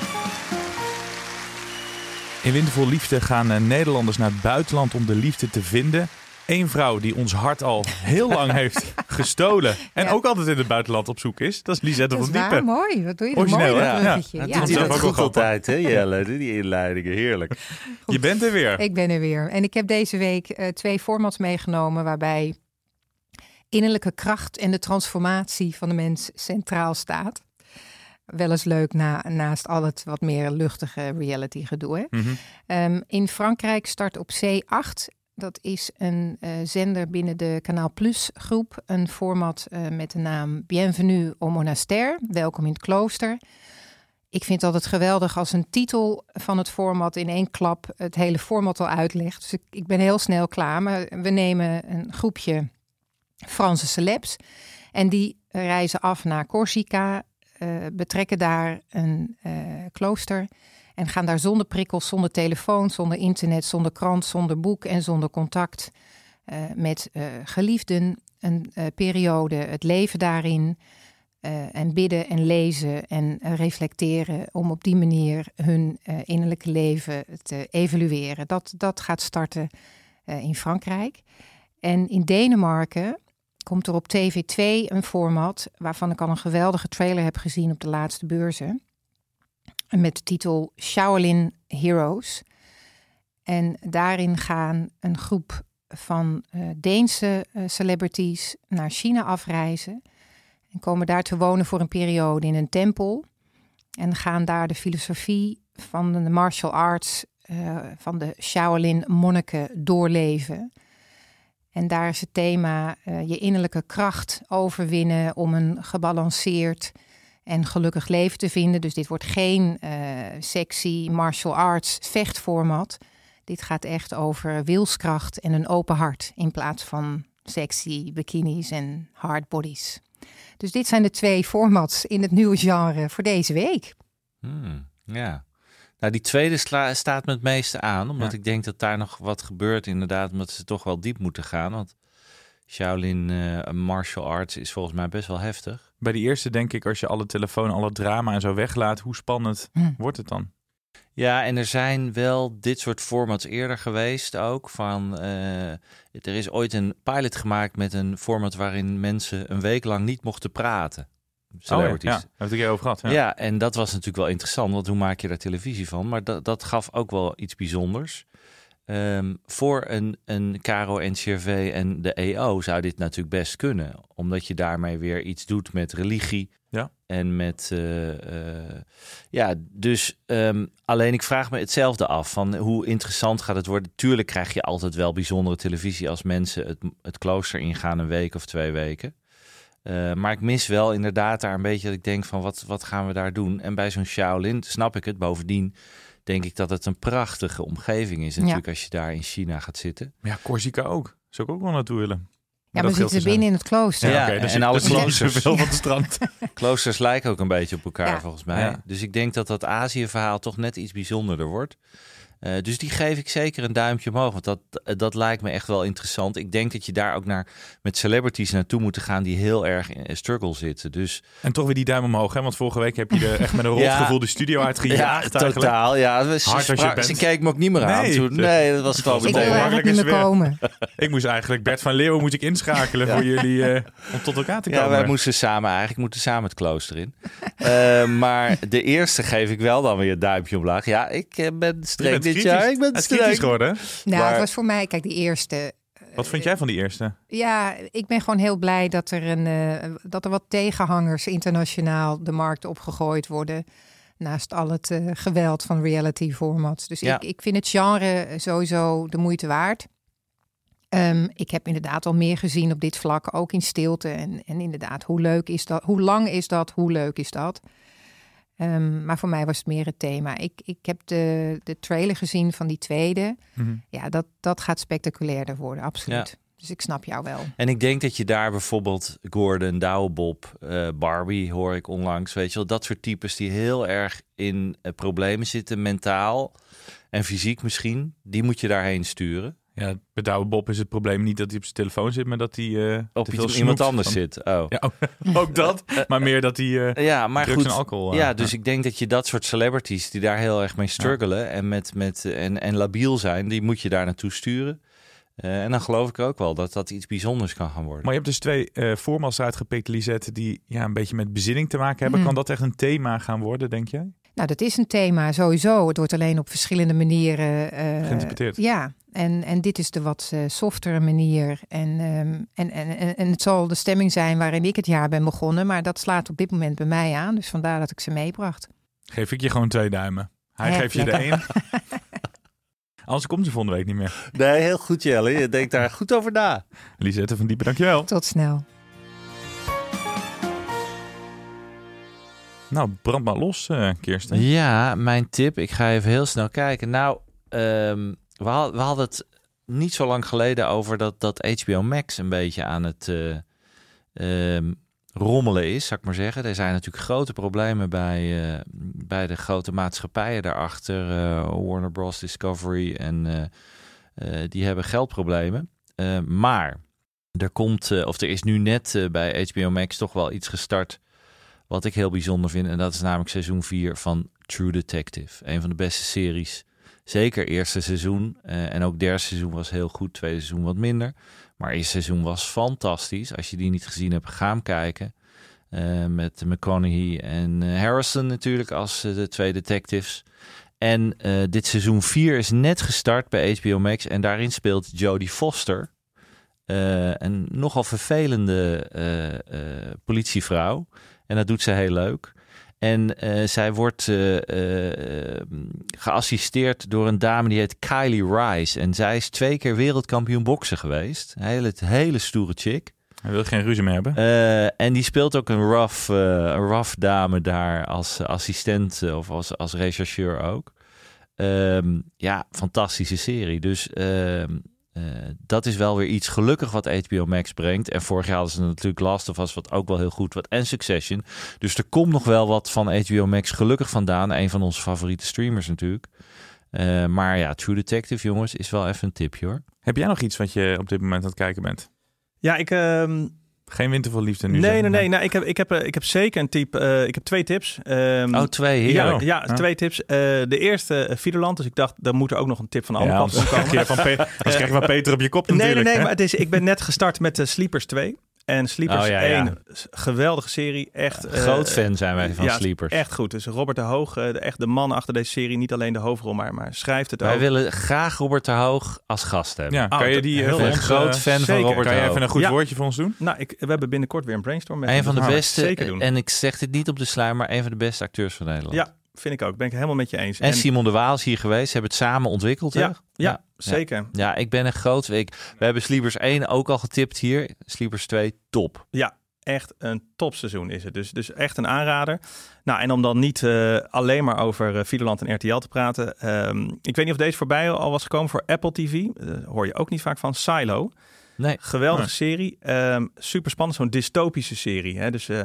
In Wintervol Liefde gaan eh, Nederlanders naar het buitenland om de liefde te vinden. Eén vrouw die ons hart al heel lang heeft gestolen. En Ja. ook altijd in het buitenland op zoek is. Dat is Lisette Dat is van waar, Diepen. mooi. Wat doe je Origineel, mooi, Ja. Ja, Ja, doet dat is ook wel goed. grappig. altijd, hè, Jelle? Die inleidingen, heerlijk. Je bent er weer. Ik ben er weer. En ik heb deze week eh, twee formats meegenomen waarbij innerlijke kracht en de transformatie van de mens centraal staat. Wel eens leuk na, naast al het wat meer luchtige reality gedoe. Hè? Mhm. Um, in Frankrijk start op C8. Dat is een uh, zender binnen de Kanaal Plus groep. Een format uh, met de naam Bienvenue au monastère. Welkom in het klooster. Ik vind het altijd geweldig als een titel van het format in één klap het hele format al uitlegt. Dus ik, ik ben heel snel klaar. Maar we nemen een groepje Franse celebs. En die reizen af naar Corsica. Uh, betrekken daar een uh, klooster. En gaan daar zonder prikkels, zonder telefoon, zonder internet, zonder krant, zonder boek en zonder contact uh, met geliefden. Een periode, het leven daarin. en bidden en lezen en reflecteren om op die manier hun innerlijke leven te evalueren. Dat, dat gaat starten in Frankrijk. En in Denemarken komt er op TV2 een format waarvan ik al een geweldige trailer heb gezien op de laatste beurzen. Met de titel Shaolin Heroes. En daarin gaan een groep van uh, Deense uh, celebrities naar China afreizen. En komen daar te wonen voor een periode in een tempel. En gaan daar de filosofie van de martial arts, uh, van de Shaolin monniken doorleven. En daar is het thema uh, je innerlijke kracht overwinnen om een gebalanceerd en gelukkig leven te vinden. Dus dit wordt geen uh, sexy martial arts vechtformat. Dit gaat echt over wilskracht en een open hart in plaats van sexy bikinis en hard bodies. Dus dit zijn de twee formats in het nieuwe genre voor deze week. Hmm, ja. Nou, die tweede sla- staat me het meeste aan, omdat Ja. ik denk dat daar nog wat gebeurt, inderdaad, omdat ze toch wel diep moeten gaan. Want Shaolin uh, martial arts is volgens mij best wel heftig. Bij die eerste denk ik, als je alle telefoon, alle drama en zo weglaat, hoe spannend Hm. wordt het dan? Ja, en er zijn wel dit soort formats eerder geweest ook. Van, eh, er is ooit een pilot gemaakt met een format waarin mensen een week lang niet mochten praten. Celebrities. Oh ja, ja, daar heb ik het over gehad. Ja. Ja. en dat was natuurlijk wel interessant, want hoe maak je daar televisie van? Maar dat, dat gaf ook wel iets bijzonders. Ehm, voor een, een Caro NCRV en de EO zou dit natuurlijk best kunnen. Omdat je daarmee weer iets doet met religie. Ja. En met... eh, eh, ja, dus ehm, alleen ik vraag me hetzelfde af. Van hoe interessant gaat het worden? Tuurlijk krijg je altijd wel bijzondere televisie... als mensen het, het klooster ingaan een week of twee weken. Uh, maar ik mis wel inderdaad daar een beetje dat ik denk van wat, wat gaan we daar doen? En bij zo'n Shaolin snap ik het. Bovendien denk ik dat het een prachtige omgeving is natuurlijk ja. als je daar in China gaat zitten. Maar ja, Corsica ook. Zou ik ook wel naartoe willen. Ja, maar we zitten binnen in het klooster. Ja, Ja, oké, dus en alle dus kloosters. zoveel van het strand. kloosters lijken ook een beetje op elkaar Ja. volgens mij. Ja. Dus ik denk dat dat Azië-verhaal toch net iets bijzonderder wordt. Eh, dus die geef ik zeker een duimpje omhoog. Want dat, dat lijkt me echt wel interessant. Ik denk dat je daar ook naar met celebrities naartoe moet gaan die heel erg in struggle zitten. Dus En toch weer die duim omhoog, hè? Want vorige week heb je er echt met een Ja. rotgevoel de studio ja, uitgejaagd. eigenlijk. totaal. Ja, ze, Hard als je sprak- bent. ze keek me ook niet meer aan. Nee. toen. Nee, dat was gewoon Ik meteen. makkelijk eigenlijk niet meer is weer. komen. Ik moest eigenlijk Bert van Leeuwen moet ik inschakelen voor jullie eh, om tot elkaar te komen. Ja, wij moesten samen eigenlijk moeten samen het klooster in. Eh, maar de eerste geef ik wel dan weer een duimpje omlaag. Ja, ik eh, ben streng dit kritisch. jaar. Ik ben Het is kritisch streng. geworden. Nou, Maar- het was voor mij, kijk, die eerste. Wat vind jij van die eerste? Ja, ik ben gewoon heel blij dat er, een, eh, dat er wat tegenhangers internationaal de markt opgegooid worden. Naast al het eh, geweld van reality formats. Dus Ja. ik, ik vind het genre sowieso de moeite waard. Ehm, ik heb inderdaad al meer gezien op dit vlak, ook in stilte. En, en inderdaad, hoe leuk is dat? Hoe lang is dat? Hoe leuk is dat? Ehm, maar voor mij was het meer het thema. Ik, ik heb de, de trailer gezien van die tweede. Mhm. Ja, dat, dat gaat spectaculairder worden, absoluut. Dus ik snap jou wel. En ik denk dat je daar bijvoorbeeld Gordon, Douwe Bob, eh, Barbie hoor ik onlangs. Weet je wel, dat soort types die heel erg in eh, problemen zitten, mentaal en fysiek misschien. Die moet je daarheen sturen. Ja, bij Douwe Bob is het probleem niet dat hij op zijn telefoon zit, maar dat hij eh Op iets- iemand anders van- zit. Oh. Ja, ook dat. Maar meer dat hij eh, Ja, maar drugs goed. en alcohol... eh, ja, dus ik denk dat je dat soort celebrities die daar heel erg mee struggelen en, met, met, en, en labiel zijn, die moet je daar naartoe sturen. Eh, en dan geloof ik ook wel dat dat iets bijzonders kan gaan worden. Maar je hebt dus twee eh formats uitgepikt, Lisette, die ja, een beetje met bezinning te maken hebben. Mhm. Kan dat echt een thema gaan worden, denk jij? Nou, dat is een thema sowieso. Het wordt alleen op verschillende manieren eh, Geïnterpreteerd. Ja, en, en dit is de wat eh, softere manier. En, ehm, en, en, en, en het zal de stemming zijn waarin ik het jaar ben begonnen. Maar dat slaat op dit moment bij mij aan. Dus vandaar dat ik ze meebracht. Geef ik je gewoon twee duimen. Hij geeft je lekker. de één. Anders komt ze volgende week niet meer. Nee, heel goed Jelle. Je denkt daar goed over na. Lisette van Diepen, dankjewel. Tot snel. Nou, brand maar los, eh Kirsten. Ja, mijn tip. Ik ga even heel snel kijken. Nou, ehm, we, we hadden het niet zo lang geleden over dat, dat HBO Max een beetje aan het eh, ehm, rommelen is, zou ik maar zeggen. Er zijn natuurlijk grote problemen bij, eh, bij de grote maatschappijen daarachter. Warner Bros. Discovery en die hebben geldproblemen. Maar er komt, of er is nu net bij HBO Max toch wel iets gestart wat ik heel bijzonder vind. En dat is namelijk seizoen 4 van True Detective. Een van de beste series. Zeker eerste seizoen. eh, en ook derde seizoen was heel goed. Tweede seizoen wat minder. Maar eerste seizoen was fantastisch. Als je die niet gezien hebt, ga hem kijken. Eh, met McConaughey en eh, Harrison natuurlijk als de twee detectives. En dit seizoen 4 is net gestart bij HBO Max. En daarin speelt Jodie Foster. een nogal vervelende politievrouw. En dat doet ze heel leuk. En eh, zij wordt eh, eh, geassisteerd door een dame die heet Kylie Rice. En zij is twee keer wereldkampioen boksen geweest. Een hele, hele stoere chick. Hij wil geen ruzie meer hebben. En die speelt ook een rough, een rough dame daar als assistent of als, als rechercheur ook. Ehm, ja, fantastische serie. Dus ehm, eh, dat is wel weer iets gelukkig wat HBO Max brengt. En vorig jaar hadden ze natuurlijk Last of Us, wat ook wel heel goed was. En Succession. Dus er komt nog wel wat van HBO Max gelukkig vandaan. Een van onze favoriete streamers natuurlijk. Eh, maar ja, True Detective, jongens, is wel even een tipje hoor. Heb jij nog iets wat je op dit moment aan het kijken bent? Ja, ik... ehm, Geen winter vol liefde nu. Nee, zeggen. nee, nee. Nou, ik, heb, ik, heb, ik heb zeker een type. eh, ik heb twee tips. Ehm, Oh, twee, Ja, heerlijk. ja, Ja. twee tips. Eh, de eerste, uh. Dus ik dacht, dan moet er ook nog een tip van de Ja, andere anders kant krijg je van, Pe- anders krijg je van Peter op je kop Nee, nee, natuurlijk. nee. hè? Maar het is, ik ben net gestart met de Sleepers 2. En Sleepers Oh, ja, ja. 1, s- geweldige serie. Echt, eh, Groot fan zijn wij van ja, Sleepers. Echt goed. Dus Robert de Hoog, eh, de, echt de man achter deze serie. Niet alleen de hoofdrol, maar, maar schrijft het Wij ook. willen graag Robert de Hoog als gast hebben. Ja, kan Oh, je die heel ons, Een groot eh, fan van zeker. Robert Kan de je even een goed Ja. woordje voor ons doen? Nou, ik, we hebben binnenkort weer een brainstorm met Een hem, van de beste, Zeker doen. en ik zeg dit niet op de sluier, maar een van de beste acteurs van Nederland. ja, vind ik ook. Ben ik helemaal met je eens. En Simon de Waal is hier geweest. Ze hebben het samen ontwikkeld. hè? Ja, ja, zeker. Ja, ik ben een groot... Ik, we hebben Sleepers 1 ook al getipt hier. Sleepers 2, top. Ja, echt een topseizoen is het. Dus, dus echt een aanrader. Nou, en om dan niet eh, alleen maar over uh, Videoland en RTL te praten. ehm, ik weet niet of deze voorbij al was gekomen voor Apple TV. Daar hoor je ook niet vaak van. Silo. Nee. Geweldige Nee. serie. Ehm super spannend. Zo'n dystopische serie. Hè? Dus eh,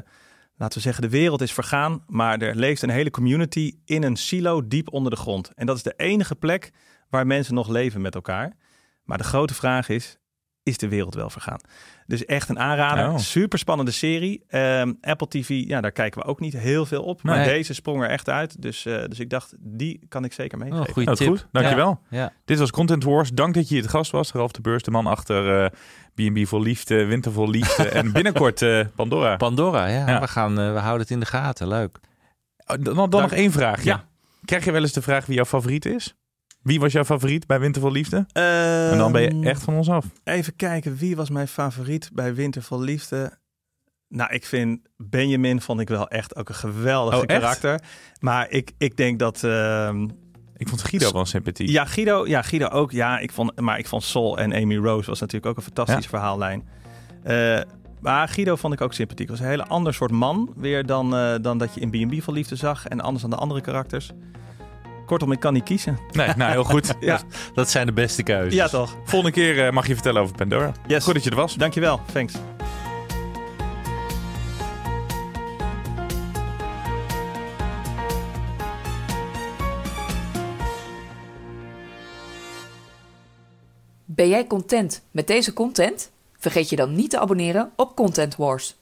laten we zeggen, de wereld is vergaan. Maar er leeft een hele community in een silo diep onder de grond. En dat is de enige plek waar mensen nog leven met elkaar. Maar de grote vraag is, is de wereld wel vergaan? Dus echt een aanrader. Oh. Super spannende serie. Ehm, Apple TV, ja, daar kijken we ook niet heel veel op. Maar Nee. deze sprong er echt uit. Dus, eh, dus ik dacht, die kan ik zeker meegeven. Oh, goeie Oh, tip. goed, dankjewel. Ja. Ja. Dit was Content Wars. Dank dat je hier te gast was. Ralf de Beurs, de man achter eh, B&B vol liefde, Winter vol liefde en binnenkort eh, Pandora. Pandora, ja. Ja. We, gaan, eh, we houden het in de gaten. Leuk. Oh, Dan, dan nog één vraag. Ja. Krijg je wel eens de vraag wie jouw favoriet is? Wie was jouw favoriet bij Winter vol liefde? en dan ben je Ehm, echt van ons af. Even kijken, wie was mijn favoriet bij Winter vol Liefde? Nou, ik vind Benjamin vond ik wel echt ook een geweldige Oh, karakter. Maar ik, ik denk dat... ehm, Ik vond Guido wel sympathiek. ja, Guido, ja, Guido ook. Ja, ik vond, maar ik vond Sol en Amy Rose was natuurlijk ook een fantastische Ja. verhaallijn. Eh, maar Guido vond ik ook sympathiek. Was een hele ander soort man weer dan, eh, dan dat je in B&B vol Liefde zag. En anders dan de andere karakters. Kortom, ik kan niet kiezen. Nee, nou heel goed. Ja, Dat zijn de beste keuzes. ja toch. Volgende keer eh, mag je vertellen over Pandora. Yes. Goed dat je er was. Dankjewel, thanks. Ben jij content met deze content? Vergeet je dan niet te abonneren op Content Wars.